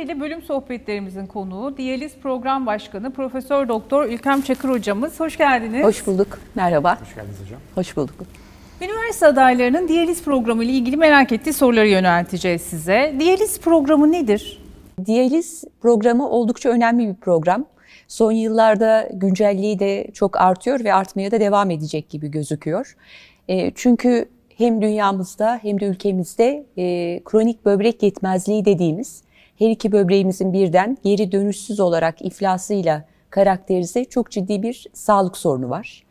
itibariyle bölüm sohbetlerimizin konuğu Diyaliz Program Başkanı Profesör Doktor Ülkem Çakır hocamız. Hoş geldiniz. Hoş bulduk. Merhaba. Hoş geldiniz hocam. Hoş bulduk. Üniversite adaylarının diyaliz programı ile ilgili merak ettiği soruları yönelteceğiz size. Diyaliz programı nedir? Diyaliz programı oldukça önemli bir program. Son yıllarda güncelliği de çok artıyor ve artmaya da devam edecek gibi gözüküyor. E, çünkü hem dünyamızda hem de ülkemizde e, kronik böbrek yetmezliği dediğimiz her iki böbreğimizin birden geri dönüşsüz olarak iflasıyla karakterize çok ciddi bir sağlık sorunu var.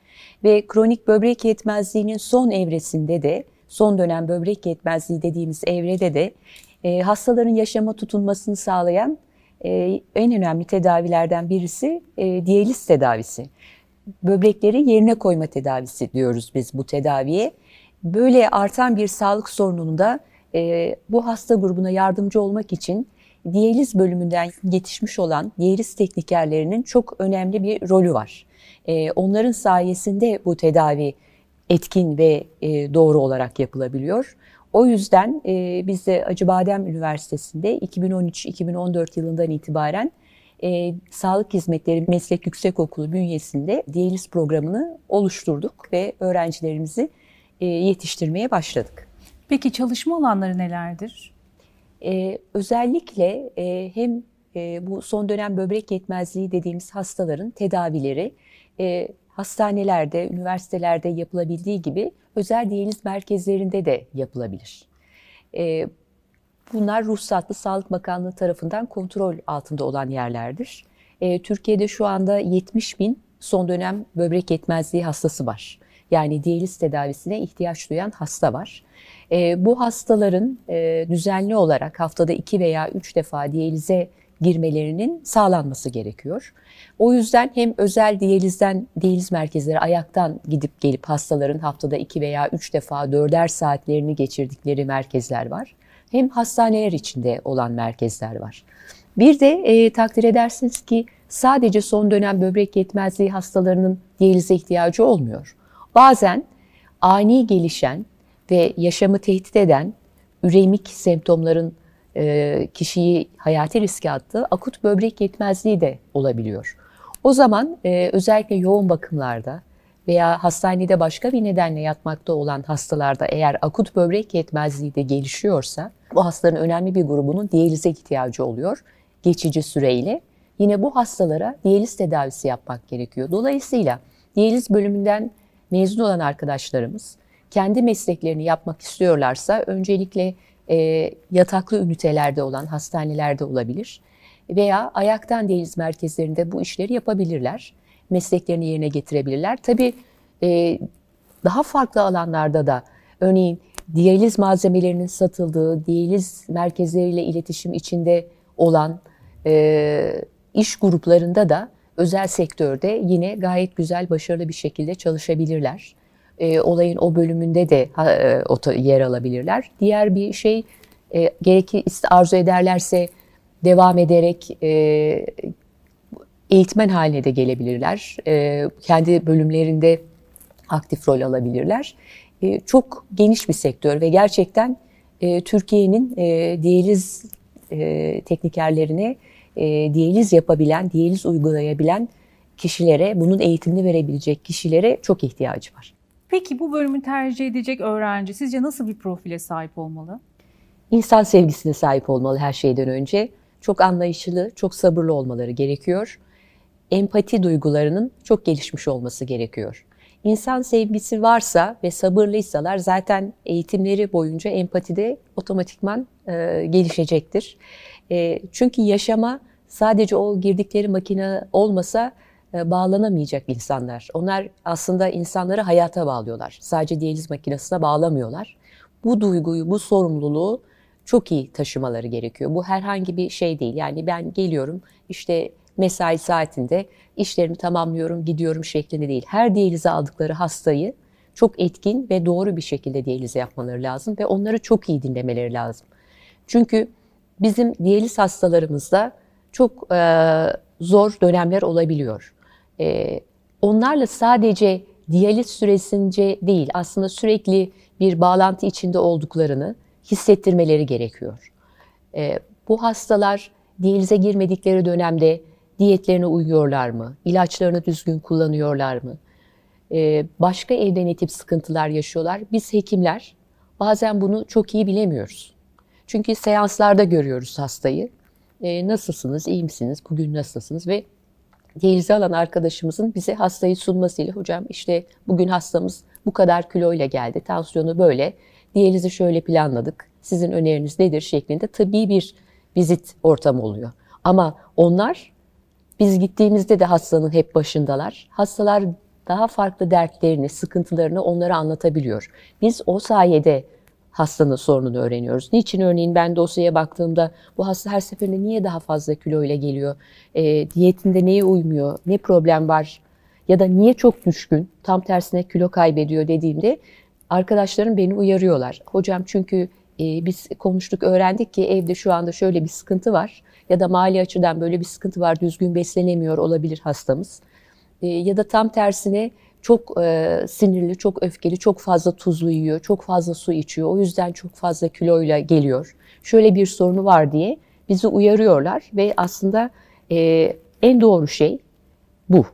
Ve kronik böbrek yetmezliğinin son evresinde de, son dönem böbrek yetmezliği dediğimiz evrede de e, hastaların yaşama tutunmasını sağlayan e, en önemli tedavilerden birisi e, diyaliz tedavisi. Böbrekleri yerine koyma tedavisi diyoruz biz bu tedaviye. Böyle artan bir sağlık sorununda e, bu hasta grubuna yardımcı olmak için diyaliz bölümünden yetişmiş olan diyaliz teknikerlerinin çok önemli bir rolü var. E, onların sayesinde bu tedavi etkin ve e, doğru olarak yapılabiliyor. O yüzden e, biz de Acıbadem Üniversitesi'nde 2013-2014 yılından itibaren e, Sağlık Hizmetleri Meslek Yüksekokulu bünyesinde diyaliz programını oluşturduk ve öğrencilerimizi e, yetiştirmeye başladık. Peki çalışma alanları nelerdir? E, özellikle e, hem e, bu son dönem böbrek yetmezliği dediğimiz hastaların tedavileri e, hastanelerde, üniversitelerde yapılabildiği gibi özel diyaliz merkezlerinde de yapılabilir. E, bunlar ruhsatlı Sağlık Bakanlığı tarafından kontrol altında olan yerlerdir. E, Türkiye'de şu anda 70 bin son dönem böbrek yetmezliği hastası var. Yani diyaliz tedavisine ihtiyaç duyan hasta var. E, bu hastaların e, düzenli olarak haftada iki veya üç defa diyalize girmelerinin sağlanması gerekiyor. O yüzden hem özel diyalizden, diyaliz merkezleri ayaktan gidip gelip hastaların haftada iki veya üç defa dörder saatlerini geçirdikleri merkezler var. Hem hastaneler içinde olan merkezler var. Bir de e, takdir edersiniz ki sadece son dönem böbrek yetmezliği hastalarının diyalize ihtiyacı olmuyor. Bazen ani gelişen ve yaşamı tehdit eden üremik semptomların e, kişiyi hayati riske attığı akut böbrek yetmezliği de olabiliyor. O zaman e, özellikle yoğun bakımlarda veya hastanede başka bir nedenle yatmakta olan hastalarda eğer akut böbrek yetmezliği de gelişiyorsa bu hastaların önemli bir grubunun diyalize ihtiyacı oluyor geçici süreyle. Yine bu hastalara diyaliz tedavisi yapmak gerekiyor. Dolayısıyla diyaliz bölümünden mezun olan arkadaşlarımız kendi mesleklerini yapmak istiyorlarsa öncelikle e, yataklı ünitelerde olan hastanelerde olabilir veya ayaktan diyaliz merkezlerinde bu işleri yapabilirler. Mesleklerini yerine getirebilirler. Tabii e, daha farklı alanlarda da örneğin diyaliz malzemelerinin satıldığı, diyaliz merkezleriyle iletişim içinde olan e, iş gruplarında da özel sektörde yine gayet güzel, başarılı bir şekilde çalışabilirler. E, olayın o bölümünde de e, yer alabilirler. Diğer bir şey e, gerekli arzu ederlerse devam ederek e, eğitmen haline de gelebilirler. E, kendi bölümlerinde aktif rol alabilirler. E, çok geniş bir sektör ve gerçekten e, Türkiye'nin e, diyaliz e, teknikerlerine e, diyaliz yapabilen, diyaliz uygulayabilen kişilere, bunun eğitimini verebilecek kişilere çok ihtiyacı var. Peki bu bölümü tercih edecek öğrenci sizce nasıl bir profile sahip olmalı? İnsan sevgisine sahip olmalı her şeyden önce. Çok anlayışlı, çok sabırlı olmaları gerekiyor. Empati duygularının çok gelişmiş olması gerekiyor. İnsan sevgisi varsa ve sabırlıysalar zaten eğitimleri boyunca empatide otomatikman e, gelişecektir. E, çünkü yaşama sadece o girdikleri makine olmasa e, bağlanamayacak insanlar. Onlar aslında insanları hayata bağlıyorlar. Sadece diyaliz makinesine bağlamıyorlar. Bu duyguyu, bu sorumluluğu çok iyi taşımaları gerekiyor. Bu herhangi bir şey değil. Yani ben geliyorum işte mesai saatinde işlerimi tamamlıyorum, gidiyorum şeklinde değil. Her diyalize aldıkları hastayı çok etkin ve doğru bir şekilde diyalize yapmaları lazım ve onları çok iyi dinlemeleri lazım. Çünkü bizim diyaliz hastalarımızda çok e, zor dönemler olabiliyor. E, onlarla sadece diyaliz süresince değil, aslında sürekli bir bağlantı içinde olduklarını hissettirmeleri gerekiyor. E, bu hastalar diyalize girmedikleri dönemde diyetlerine uyuyorlar mı? İlaçlarını düzgün kullanıyorlar mı? Ee, başka evde ne sıkıntılar yaşıyorlar? Biz hekimler bazen bunu çok iyi bilemiyoruz. Çünkü seanslarda görüyoruz hastayı. Ee, nasılsınız, iyi misiniz, bugün nasılsınız ve diyalize alan arkadaşımızın bize hastayı sunmasıyla hocam işte bugün hastamız bu kadar kiloyla geldi, tansiyonu böyle, diyalizi şöyle planladık, sizin öneriniz nedir şeklinde tabii bir vizit ortamı oluyor. Ama onlar biz gittiğimizde de hastanın hep başındalar. Hastalar daha farklı dertlerini, sıkıntılarını onlara anlatabiliyor. Biz o sayede hastanın sorununu öğreniyoruz. Niçin örneğin ben dosyaya baktığımda bu hasta her seferinde niye daha fazla kilo ile geliyor? E, diyetinde neye uymuyor? Ne problem var? Ya da niye çok düşkün? Tam tersine kilo kaybediyor dediğimde arkadaşlarım beni uyarıyorlar. Hocam çünkü e, biz konuştuk, öğrendik ki evde şu anda şöyle bir sıkıntı var ya da mali açıdan böyle bir sıkıntı var, düzgün beslenemiyor olabilir hastamız. E, ya da tam tersine çok e, sinirli, çok öfkeli, çok fazla tuzlu yiyor, çok fazla su içiyor. O yüzden çok fazla kiloyla geliyor. Şöyle bir sorunu var diye bizi uyarıyorlar ve aslında e, en doğru şey bu.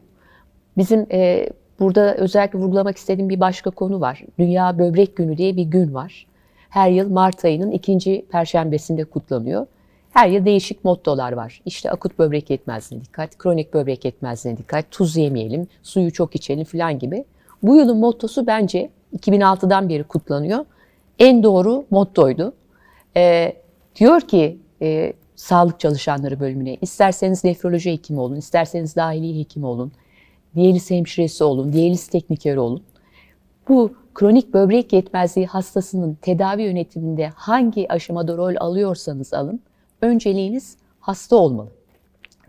Bizim e, burada özellikle vurgulamak istediğim bir başka konu var. Dünya Böbrek Günü diye bir gün var. Her yıl Mart ayının ikinci perşembesinde kutlanıyor. Her yıl değişik mottolar var. İşte akut böbrek yetmezliğine dikkat, kronik böbrek yetmezliğine dikkat, tuz yemeyelim, suyu çok içelim falan gibi. Bu yılın mottosu bence 2006'dan beri kutlanıyor. En doğru mottoydu. Ee, diyor ki e, sağlık çalışanları bölümüne isterseniz nefroloji hekimi olun, isterseniz dahiliye hekimi olun, diyaliz hemşiresi olun, diyaliz teknikeri olun. Bu kronik böbrek yetmezliği hastasının tedavi yönetiminde hangi aşamada rol alıyorsanız alın, önceliğiniz hasta olmalı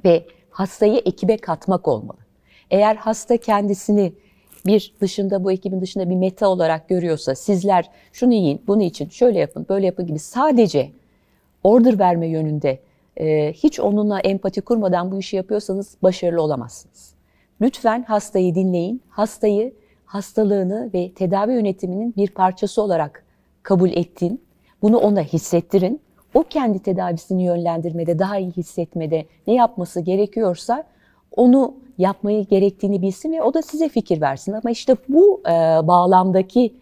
ve hastayı ekibe katmak olmalı. Eğer hasta kendisini bir dışında bu ekibin dışında bir meta olarak görüyorsa sizler şunu yiyin, bunu için, şöyle yapın, böyle yapın gibi sadece order verme yönünde e, hiç onunla empati kurmadan bu işi yapıyorsanız başarılı olamazsınız. Lütfen hastayı dinleyin, hastayı hastalığını ve tedavi yönetiminin bir parçası olarak kabul ettin. Bunu ona hissettirin o kendi tedavisini yönlendirmede, daha iyi hissetmede ne yapması gerekiyorsa onu yapmayı gerektiğini bilsin ve o da size fikir versin. Ama işte bu e, bağlamdaki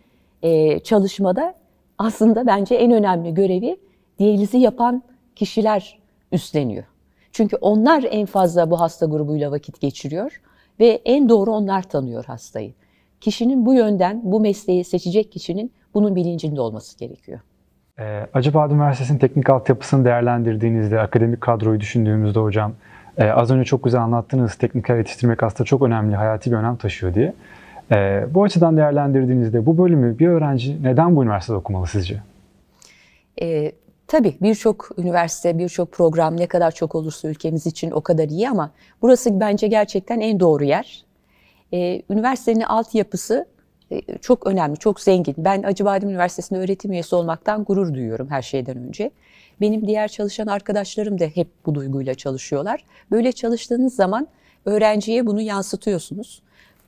e, çalışmada aslında bence en önemli görevi diyalizi yapan kişiler üstleniyor. Çünkü onlar en fazla bu hasta grubuyla vakit geçiriyor ve en doğru onlar tanıyor hastayı. Kişinin bu yönden bu mesleği seçecek kişinin bunun bilincinde olması gerekiyor. E, Acıbadem Üniversitesi'nin teknik altyapısını değerlendirdiğinizde, akademik kadroyu düşündüğümüzde hocam, e, az önce çok güzel anlattınız, tekniker yetiştirmek aslında çok önemli, hayati bir önem taşıyor diye. E, bu açıdan değerlendirdiğinizde bu bölümü bir öğrenci neden bu üniversitede okumalı sizce? E, tabii birçok üniversite, birçok program ne kadar çok olursa ülkemiz için o kadar iyi ama burası bence gerçekten en doğru yer. E, üniversitenin altyapısı çok önemli, çok zengin. Ben Acıbadem Üniversitesi'nde öğretim üyesi olmaktan gurur duyuyorum her şeyden önce. Benim diğer çalışan arkadaşlarım da hep bu duyguyla çalışıyorlar. Böyle çalıştığınız zaman öğrenciye bunu yansıtıyorsunuz.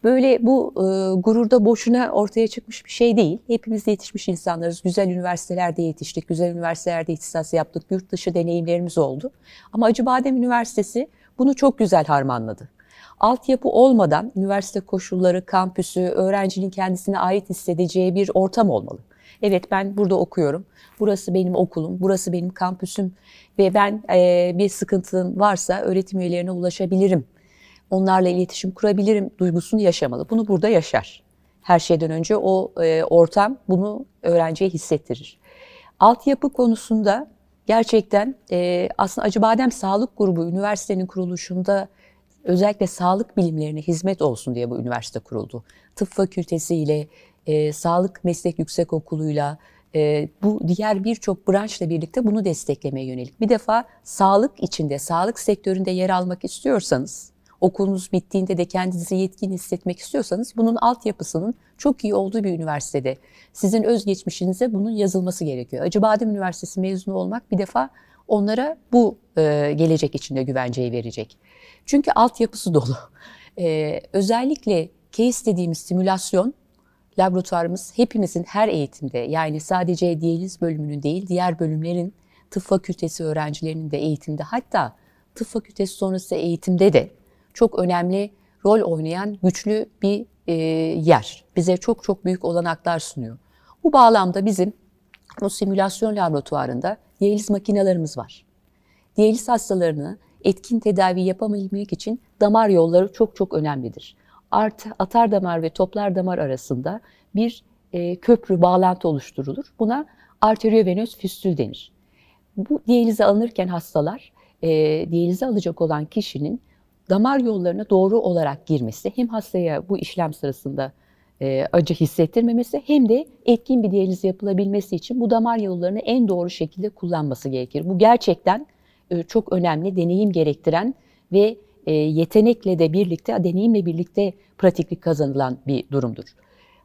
Böyle bu e, gururda boşuna ortaya çıkmış bir şey değil. Hepimiz yetişmiş insanlarız. Güzel üniversitelerde yetiştik, güzel üniversitelerde ihtisas yaptık, yurt dışı deneyimlerimiz oldu. Ama Acıbadem Üniversitesi bunu çok güzel harmanladı. Altyapı olmadan üniversite koşulları, kampüsü, öğrencinin kendisine ait hissedeceği bir ortam olmalı. Evet ben burada okuyorum. Burası benim okulum, burası benim kampüsüm ve ben e, bir sıkıntım varsa öğretim üyelerine ulaşabilirim. Onlarla iletişim kurabilirim duygusunu yaşamalı. Bunu burada yaşar. Her şeyden önce o e, ortam bunu öğrenciye hissettirir. Altyapı konusunda gerçekten e, aslında Acıbadem Sağlık Grubu üniversitenin kuruluşunda özellikle sağlık bilimlerine hizmet olsun diye bu üniversite kuruldu. Tıp fakültesiyle, e, sağlık meslek yüksekokuluyla, e, bu diğer birçok branşla birlikte bunu desteklemeye yönelik. Bir defa sağlık içinde, sağlık sektöründe yer almak istiyorsanız, okulunuz bittiğinde de kendinizi yetkin hissetmek istiyorsanız bunun altyapısının çok iyi olduğu bir üniversitede sizin özgeçmişinize bunun yazılması gerekiyor. Acıbadem Üniversitesi mezunu olmak bir defa onlara bu e, gelecek içinde güvenceyi verecek. Çünkü altyapısı dolu. Ee, özellikle case dediğimiz simülasyon laboratuvarımız hepimizin her eğitimde yani sadece diyaliz bölümünün değil diğer bölümlerin tıp fakültesi öğrencilerinin de eğitimde hatta tıp fakültesi sonrası eğitimde de çok önemli rol oynayan güçlü bir e, yer. Bize çok çok büyük olanaklar sunuyor. Bu bağlamda bizim o simülasyon laboratuvarında diyaliz makinalarımız var. Diyaliz hastalarını etkin tedavi yapabilmek için damar yolları çok çok önemlidir. Art, atar damar ve toplar damar arasında bir e, köprü bağlantı oluşturulur. Buna arteriovenöz füstül denir. Bu diyalize alınırken hastalar, e, diyalize alacak olan kişinin damar yollarına doğru olarak girmesi hem hastaya bu işlem sırasında e, acı hissettirmemesi hem de etkin bir diyaliz yapılabilmesi için bu damar yollarını en doğru şekilde kullanması gerekir. Bu gerçekten e, çok önemli, deneyim gerektiren ve e, yetenekle de birlikte, deneyimle birlikte pratiklik kazanılan bir durumdur.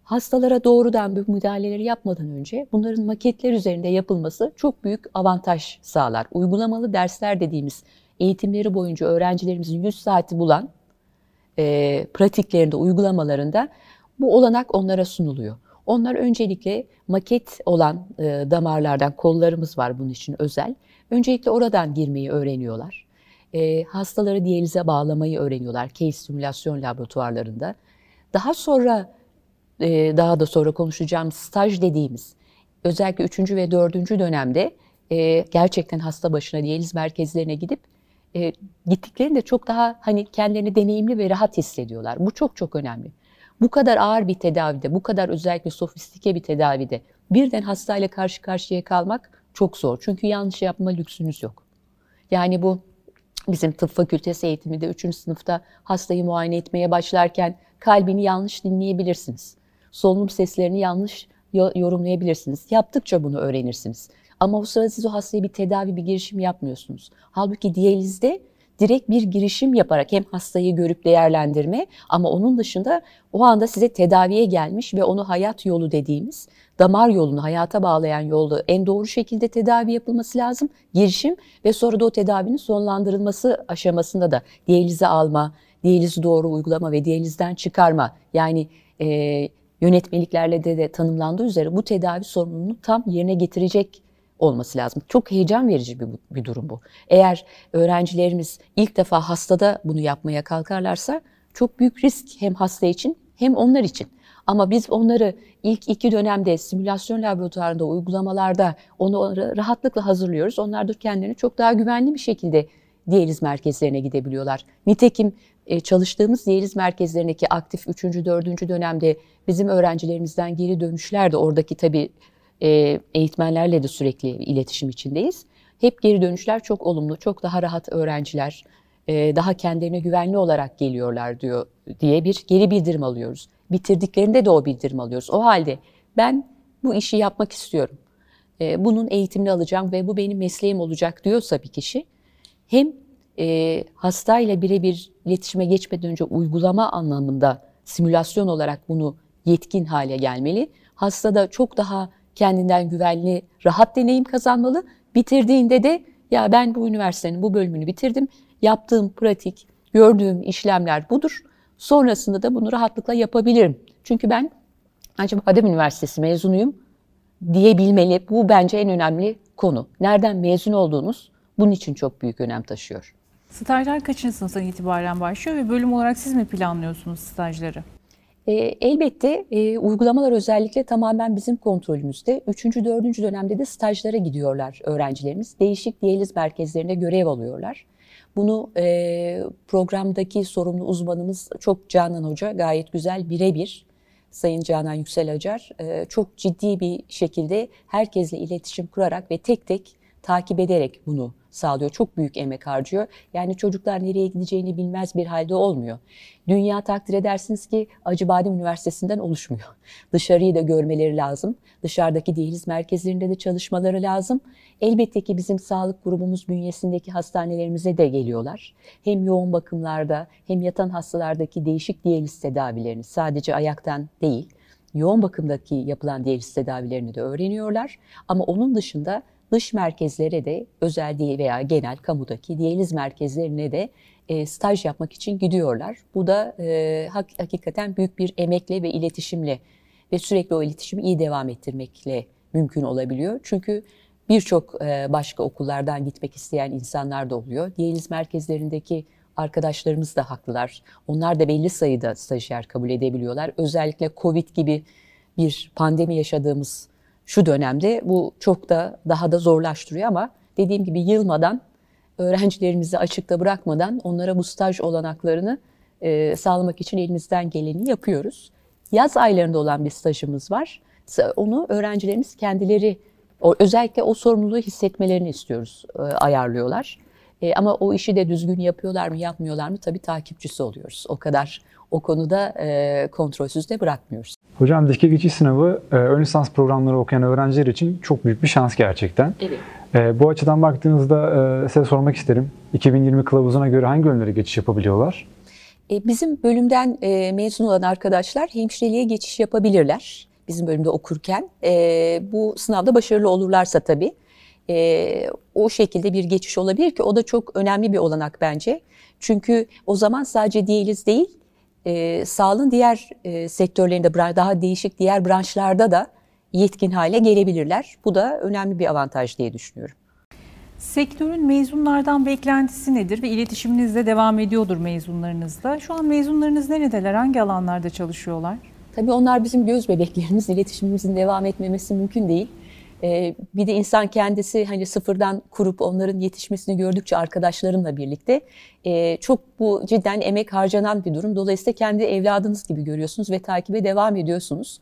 Hastalara doğrudan bu müdahaleleri yapmadan önce bunların maketler üzerinde yapılması çok büyük avantaj sağlar. Uygulamalı dersler dediğimiz eğitimleri boyunca öğrencilerimizin 100 saati bulan e, pratiklerinde, uygulamalarında bu olanak onlara sunuluyor. Onlar öncelikle maket olan e, damarlardan kollarımız var bunun için özel. Öncelikle oradan girmeyi öğreniyorlar. E, hastaları diyalize bağlamayı öğreniyorlar case simülasyon laboratuvarlarında. Daha sonra e, daha da sonra konuşacağım staj dediğimiz özellikle 3. ve 4. dönemde e, gerçekten hasta başına diyaliz merkezlerine gidip e, gittiklerinde çok daha hani kendilerini deneyimli ve rahat hissediyorlar. Bu çok çok önemli. Bu kadar ağır bir tedavide, bu kadar özellikle sofistike bir tedavide birden hastayla karşı karşıya kalmak çok zor. Çünkü yanlış yapma lüksünüz yok. Yani bu bizim tıp fakültesi eğitiminde 3. sınıfta hastayı muayene etmeye başlarken kalbini yanlış dinleyebilirsiniz. Solunum seslerini yanlış yorumlayabilirsiniz. Yaptıkça bunu öğrenirsiniz. Ama o sırada siz o hastaya bir tedavi, bir girişim yapmıyorsunuz. Halbuki diyalizde direkt bir girişim yaparak hem hastayı görüp değerlendirme ama onun dışında o anda size tedaviye gelmiş ve onu hayat yolu dediğimiz damar yolunu hayata bağlayan yolda en doğru şekilde tedavi yapılması lazım. Girişim ve sonra da o tedavinin sonlandırılması aşamasında da diyalize alma, diyalizi doğru uygulama ve diyalizden çıkarma yani e, yönetmeliklerle de, de tanımlandığı üzere bu tedavi sorununu tam yerine getirecek olması lazım. Çok heyecan verici bir, bir durum bu. Eğer öğrencilerimiz ilk defa hastada bunu yapmaya kalkarlarsa çok büyük risk hem hasta için hem onlar için. Ama biz onları ilk iki dönemde simülasyon laboratuvarında, uygulamalarda onu rahatlıkla hazırlıyoruz. Onlar da kendilerini çok daha güvenli bir şekilde diyaliz merkezlerine gidebiliyorlar. Nitekim e, çalıştığımız diyaliz merkezlerindeki aktif 3. 4. dönemde bizim öğrencilerimizden geri dönüşler de oradaki tabii e, eğitmenlerle de sürekli iletişim içindeyiz. Hep geri dönüşler çok olumlu, çok daha rahat öğrenciler, e, daha kendilerine güvenli olarak geliyorlar diyor diye bir geri bildirim alıyoruz. Bitirdiklerinde de o bildirim alıyoruz. O halde ben bu işi yapmak istiyorum. E, bunun eğitimini alacağım ve bu benim mesleğim olacak diyorsa bir kişi hem e, hastayla birebir iletişime geçmeden önce uygulama anlamında simülasyon olarak bunu yetkin hale gelmeli. Hastada çok daha kendinden güvenli, rahat deneyim kazanmalı. Bitirdiğinde de ya ben bu üniversitenin bu bölümünü bitirdim. Yaptığım pratik, gördüğüm işlemler budur. Sonrasında da bunu rahatlıkla yapabilirim. Çünkü ben acaba Adem Üniversitesi mezunuyum diyebilmeli. Bu bence en önemli konu. Nereden mezun olduğunuz bunun için çok büyük önem taşıyor. Stajlar kaçıncı sınıftan itibaren başlıyor ve bölüm olarak siz mi planlıyorsunuz stajları? E, elbette e, uygulamalar özellikle tamamen bizim kontrolümüzde. Üçüncü, dördüncü dönemde de stajlara gidiyorlar öğrencilerimiz. Değişik diyaliz merkezlerinde görev alıyorlar. Bunu e, programdaki sorumlu uzmanımız çok Canan Hoca gayet güzel birebir Sayın Canan Yüksel Acar e, çok ciddi bir şekilde herkesle iletişim kurarak ve tek tek takip ederek bunu sağlıyor. Çok büyük emek harcıyor. Yani çocuklar nereye gideceğini bilmez bir halde olmuyor. Dünya takdir edersiniz ki Acıbadem Üniversitesi'nden oluşmuyor. Dışarıyı da görmeleri lazım. Dışarıdaki diyaliz merkezlerinde de çalışmaları lazım. Elbette ki bizim sağlık grubumuz bünyesindeki hastanelerimize de geliyorlar. Hem yoğun bakımlarda hem yatan hastalardaki değişik diyaliz tedavilerini sadece ayaktan değil, yoğun bakımdaki yapılan diyaliz tedavilerini de öğreniyorlar. Ama onun dışında dış merkezlere de özel değil veya genel kamudaki diyaliz merkezlerine de e, staj yapmak için gidiyorlar. Bu da e, hak, hakikaten büyük bir emekle ve iletişimle ve sürekli o iletişimi iyi devam ettirmekle mümkün olabiliyor. Çünkü birçok e, başka okullardan gitmek isteyen insanlar da oluyor. Diyaliz merkezlerindeki arkadaşlarımız da haklılar. Onlar da belli sayıda stajyer kabul edebiliyorlar. Özellikle Covid gibi bir pandemi yaşadığımız şu dönemde bu çok da daha da zorlaştırıyor ama dediğim gibi yılmadan öğrencilerimizi açıkta bırakmadan onlara bu staj olanaklarını e, sağlamak için elimizden geleni yapıyoruz. Yaz aylarında olan bir stajımız var. Onu öğrencilerimiz kendileri o, özellikle o sorumluluğu hissetmelerini istiyoruz, e, ayarlıyorlar. E, ama o işi de düzgün yapıyorlar mı, yapmıyorlar mı tabii takipçisi oluyoruz. O kadar o konuda e, kontrolsüz de bırakmıyoruz. Hocam dikey geçiş sınavı e, ön lisans programları okuyan öğrenciler için çok büyük bir şans gerçekten. Evet. E, bu açıdan baktığınızda e, size sormak isterim. 2020 kılavuzuna göre hangi yönlere geçiş yapabiliyorlar? E, bizim bölümden e, mezun olan arkadaşlar hemşireliğe geçiş yapabilirler. Bizim bölümde okurken. E, bu sınavda başarılı olurlarsa tabii. E, o şekilde bir geçiş olabilir ki o da çok önemli bir olanak bence. Çünkü o zaman sadece diyaliz değil, e, sağlığın diğer e, sektörlerinde, daha değişik diğer branşlarda da yetkin hale gelebilirler. Bu da önemli bir avantaj diye düşünüyorum. Sektörün mezunlardan beklentisi nedir ve iletişiminiz de devam ediyordur mezunlarınızla. Şu an mezunlarınız neredeler, hangi alanlarda çalışıyorlar? Tabii onlar bizim göz bebeklerimiz, iletişimimizin devam etmemesi mümkün değil. Ee, bir de insan kendisi hani sıfırdan kurup onların yetişmesini gördükçe arkadaşlarımla birlikte e, çok bu cidden emek harcanan bir durum. Dolayısıyla kendi evladınız gibi görüyorsunuz ve takibe devam ediyorsunuz.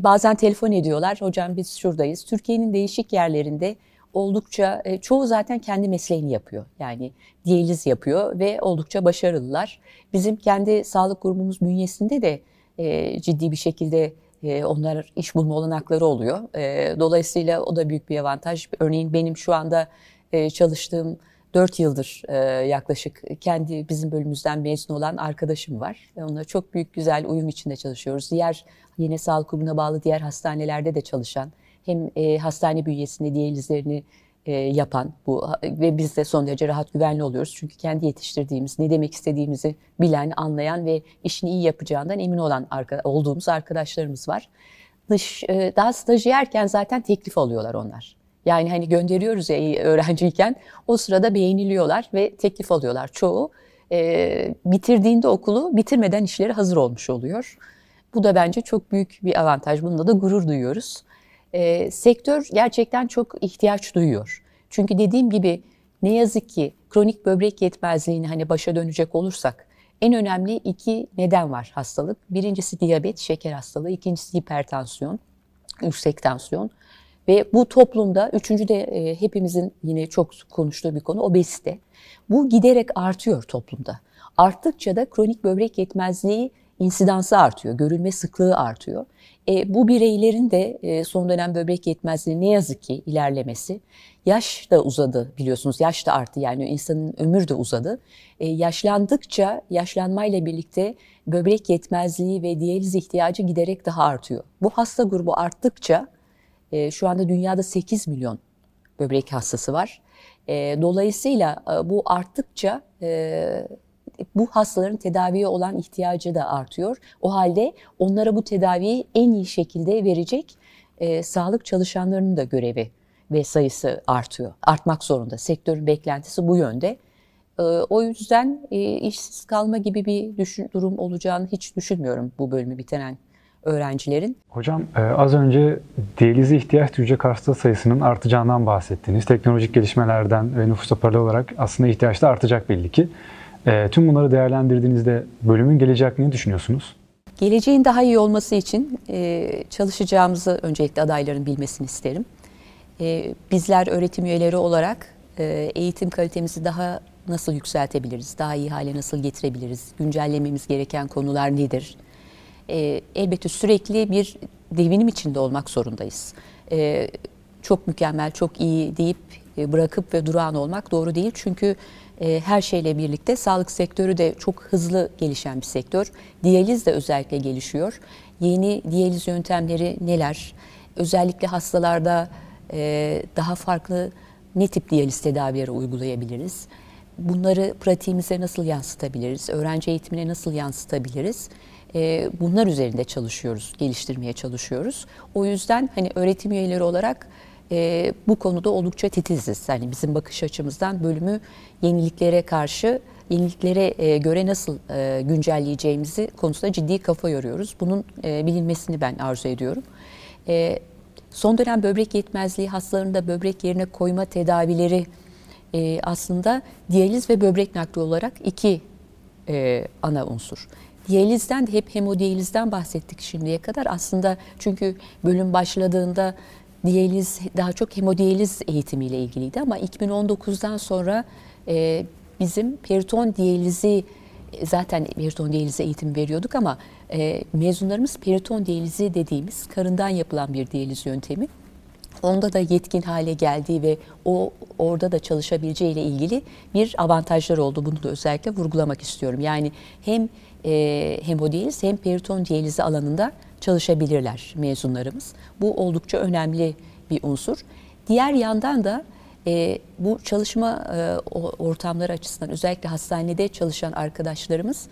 Bazen telefon ediyorlar, hocam biz şuradayız. Türkiye'nin değişik yerlerinde oldukça, e, çoğu zaten kendi mesleğini yapıyor. Yani diyaliz yapıyor ve oldukça başarılılar. Bizim kendi sağlık grubumuz bünyesinde de e, ciddi bir şekilde e, onlar iş bulma olanakları oluyor. Dolayısıyla o da büyük bir avantaj. Örneğin benim şu anda çalıştığım 4 yıldır yaklaşık kendi bizim bölümümüzden mezun olan arkadaşım var. Onunla çok büyük güzel uyum içinde çalışıyoruz. Diğer yine sağlık kurumuna bağlı diğer hastanelerde de çalışan hem e, hastane bünyesinde diyalizlerini e, yapan bu ve biz de son derece rahat güvenli oluyoruz. Çünkü kendi yetiştirdiğimiz, ne demek istediğimizi bilen, anlayan ve işini iyi yapacağından emin olan olduğumuz arkadaşlarımız var. Dış e, daha stajyerken zaten teklif alıyorlar onlar. Yani hani gönderiyoruz ya öğrenciyken o sırada beğeniliyorlar ve teklif alıyorlar. Çoğu e, bitirdiğinde okulu bitirmeden işleri hazır olmuş oluyor. Bu da bence çok büyük bir avantaj. Bunda da gurur duyuyoruz. E, sektör gerçekten çok ihtiyaç duyuyor. Çünkü dediğim gibi ne yazık ki kronik böbrek yetmezliğini hani başa dönecek olursak en önemli iki neden var hastalık. Birincisi diyabet, şeker hastalığı, ikincisi hipertansiyon, yüksek tansiyon. Ve bu toplumda üçüncü de e, hepimizin yine çok konuştuğu bir konu obezite. Bu giderek artıyor toplumda. Arttıkça da kronik böbrek yetmezliği insidansı artıyor, görülme sıklığı artıyor. E, bu bireylerin de e, son dönem böbrek yetmezliği ne yazık ki ilerlemesi. Yaş da uzadı biliyorsunuz, yaş da arttı yani insanın ömür de uzadı. E, yaşlandıkça, yaşlanmayla birlikte böbrek yetmezliği ve diyaliz ihtiyacı giderek daha artıyor. Bu hasta grubu arttıkça, e, şu anda dünyada 8 milyon böbrek hastası var. E, dolayısıyla e, bu arttıkça e, bu hastaların tedaviye olan ihtiyacı da artıyor. O halde onlara bu tedaviyi en iyi şekilde verecek e, sağlık çalışanlarının da görevi ve sayısı artıyor. Artmak zorunda. Sektörün beklentisi bu yönde. E, o yüzden e, işsiz kalma gibi bir düşün, durum olacağını hiç düşünmüyorum bu bölümü bitiren öğrencilerin. Hocam e, az önce diyalize ihtiyaç duyacak hasta sayısının artacağından bahsettiniz. Teknolojik gelişmelerden ve nüfusa paralel olarak aslında ihtiyaç da artacak belli ki. E, tüm bunları değerlendirdiğinizde bölümün geleceği ne düşünüyorsunuz? Geleceğin daha iyi olması için e, çalışacağımızı öncelikle adayların bilmesini isterim. E, bizler öğretim üyeleri olarak e, eğitim kalitemizi daha nasıl yükseltebiliriz, daha iyi hale nasıl getirebiliriz, güncellememiz gereken konular nedir? E, elbette sürekli bir devinim içinde olmak zorundayız. E, çok mükemmel, çok iyi deyip e, bırakıp ve durağan olmak doğru değil. Çünkü e, her şeyle birlikte sağlık sektörü de çok hızlı gelişen bir sektör. Diyaliz de özellikle gelişiyor. Yeni diyaliz yöntemleri neler? Özellikle hastalarda e, daha farklı ne tip diyaliz tedavileri uygulayabiliriz? Bunları pratiğimize nasıl yansıtabiliriz? Öğrenci eğitimine nasıl yansıtabiliriz? E, bunlar üzerinde çalışıyoruz, geliştirmeye çalışıyoruz. O yüzden hani öğretim üyeleri olarak e, bu konuda oldukça titiziz. Yani bizim bakış açımızdan bölümü yeniliklere karşı, yeniliklere e, göre nasıl e, güncelleyeceğimizi konusunda ciddi kafa yoruyoruz. Bunun e, bilinmesini ben arzu ediyorum. E, son dönem böbrek yetmezliği hastalarında böbrek yerine koyma tedavileri e, aslında diyaliz ve böbrek nakli olarak iki e, ana unsur. Diyalizden de hep hemodiyalizden bahsettik şimdiye kadar. Aslında çünkü bölüm başladığında diyaliz daha çok hemodiyaliz eğitimiyle ilgiliydi ama 2019'dan sonra e, bizim periton diyalizi zaten periton diyalizi eğitim veriyorduk ama e, mezunlarımız periton diyalizi dediğimiz karından yapılan bir diyaliz yöntemi. Onda da yetkin hale geldiği ve o orada da çalışabileceği ile ilgili bir avantajlar oldu. Bunu da özellikle vurgulamak istiyorum. Yani hem e, hemodiyaliz hem periton diyalizi alanında çalışabilirler mezunlarımız. Bu oldukça önemli bir unsur. Diğer yandan da e, bu çalışma e, ortamları açısından özellikle hastanede çalışan arkadaşlarımız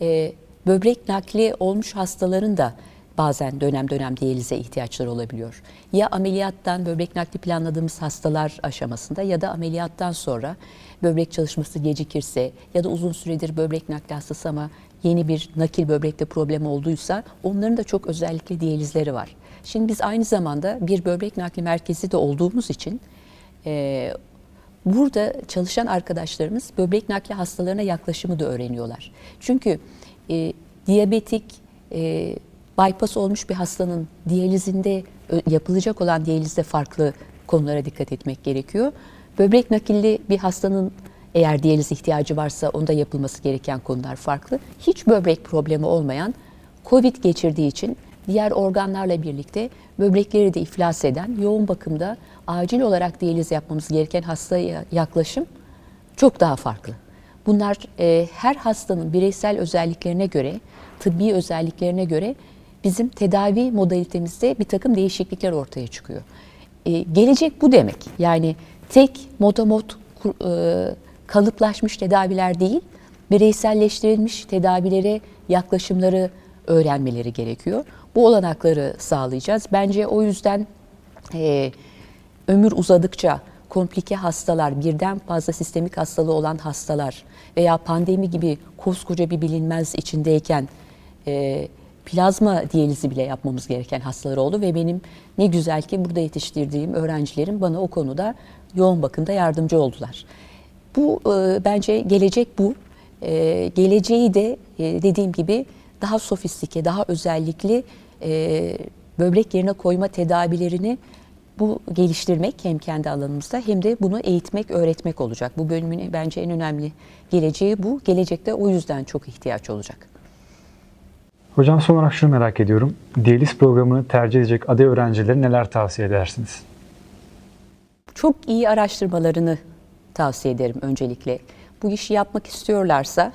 e, böbrek nakli olmuş hastaların da bazen dönem dönem diyalize ihtiyaçları olabiliyor. Ya ameliyattan böbrek nakli planladığımız hastalar aşamasında ya da ameliyattan sonra böbrek çalışması gecikirse ya da uzun süredir böbrek nakli hastası ama yeni bir nakil böbrekte problem olduysa onların da çok özellikle diyalizleri var. Şimdi biz aynı zamanda bir böbrek nakli merkezi de olduğumuz için e, burada çalışan arkadaşlarımız böbrek nakli hastalarına yaklaşımı da öğreniyorlar. Çünkü e, diyabetik, e, bypass olmuş bir hastanın diyalizinde yapılacak olan diyalizde farklı konulara dikkat etmek gerekiyor. Böbrek nakilli bir hastanın eğer diyaliz ihtiyacı varsa onda yapılması gereken konular farklı. Hiç böbrek problemi olmayan, COVID geçirdiği için diğer organlarla birlikte böbrekleri de iflas eden, yoğun bakımda acil olarak diyaliz yapmamız gereken hastaya yaklaşım çok daha farklı. Bunlar e, her hastanın bireysel özelliklerine göre, tıbbi özelliklerine göre bizim tedavi modalitemizde bir takım değişiklikler ortaya çıkıyor. E, gelecek bu demek. Yani tek motomot e, kalıplaşmış tedaviler değil, bireyselleştirilmiş tedavilere yaklaşımları öğrenmeleri gerekiyor. Bu olanakları sağlayacağız. Bence o yüzden e, ömür uzadıkça komplike hastalar, birden fazla sistemik hastalığı olan hastalar veya pandemi gibi koskoca bir bilinmez içindeyken e, plazma diyalizi bile yapmamız gereken hastalar oldu ve benim ne güzel ki burada yetiştirdiğim öğrencilerim bana o konuda yoğun bakımda yardımcı oldular. Bu e, bence gelecek bu. E, geleceği de e, dediğim gibi daha sofistike, daha özellikli e, böbrek yerine koyma tedavilerini bu geliştirmek hem kendi alanımızda hem de bunu eğitmek, öğretmek olacak. Bu bölümün bence en önemli geleceği bu. Gelecekte o yüzden çok ihtiyaç olacak. Hocam son olarak şunu merak ediyorum. Diyaliz programını tercih edecek aday öğrencilere neler tavsiye edersiniz? Çok iyi araştırmalarını tavsiye ederim öncelikle. Bu işi yapmak istiyorlarsa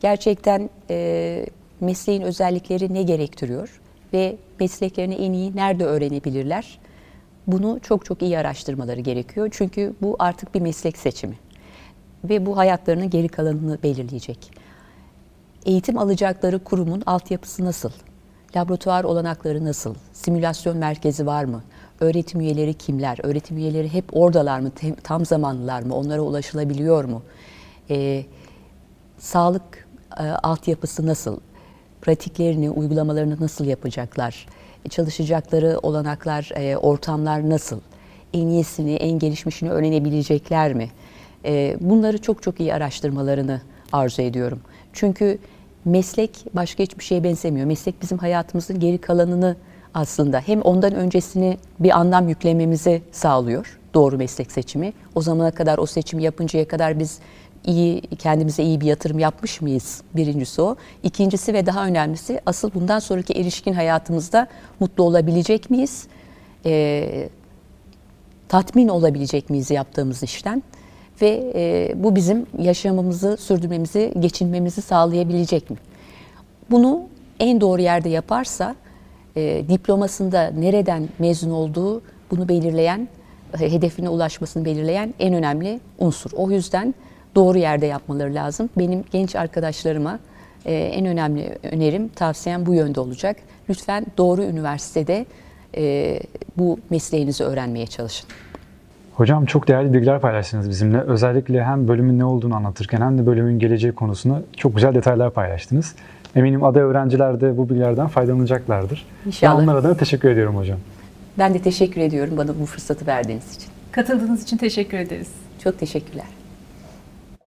gerçekten e, mesleğin özellikleri ne gerektiriyor ve mesleklerini en iyi nerede öğrenebilirler? Bunu çok çok iyi araştırmaları gerekiyor. Çünkü bu artık bir meslek seçimi ve bu hayatlarının geri kalanını belirleyecek. Eğitim alacakları kurumun altyapısı nasıl? Laboratuvar olanakları nasıl? Simülasyon merkezi var mı? Öğretim üyeleri kimler? Öğretim üyeleri hep oradalar mı? Tam zamanlılar mı? Onlara ulaşılabiliyor mu? Ee, sağlık e, altyapısı nasıl? Pratiklerini, uygulamalarını nasıl yapacaklar? Çalışacakları olanaklar, e, ortamlar nasıl? En iyisini, en gelişmişini öğrenebilecekler mi? E, bunları çok çok iyi araştırmalarını arzu ediyorum. Çünkü meslek başka hiçbir şeye benzemiyor. Meslek bizim hayatımızın geri kalanını aslında hem ondan öncesini bir anlam yüklememizi sağlıyor. Doğru meslek seçimi. O zamana kadar o seçimi yapıncaya kadar biz iyi kendimize iyi bir yatırım yapmış mıyız? Birincisi o. İkincisi ve daha önemlisi asıl bundan sonraki erişkin hayatımızda mutlu olabilecek miyiz? E, tatmin olabilecek miyiz yaptığımız işten? Ve e, bu bizim yaşamımızı sürdürmemizi, geçinmemizi sağlayabilecek mi? Bunu en doğru yerde yaparsa e, diplomasında nereden mezun olduğu bunu belirleyen, hedefine ulaşmasını belirleyen en önemli unsur. O yüzden doğru yerde yapmaları lazım. Benim genç arkadaşlarıma e, en önemli önerim, tavsiyem bu yönde olacak. Lütfen doğru üniversitede e, bu mesleğinizi öğrenmeye çalışın. Hocam çok değerli bilgiler paylaştınız bizimle. Özellikle hem bölümün ne olduğunu anlatırken hem de bölümün geleceği konusunda çok güzel detaylar paylaştınız. Eminim aday öğrenciler de bu bilgilerden faydalanacaklardır. İnşallah. Ben onlar adına teşekkür ediyorum hocam. Ben de teşekkür ediyorum bana bu fırsatı verdiğiniz için. Katıldığınız için teşekkür ederiz. Çok teşekkürler.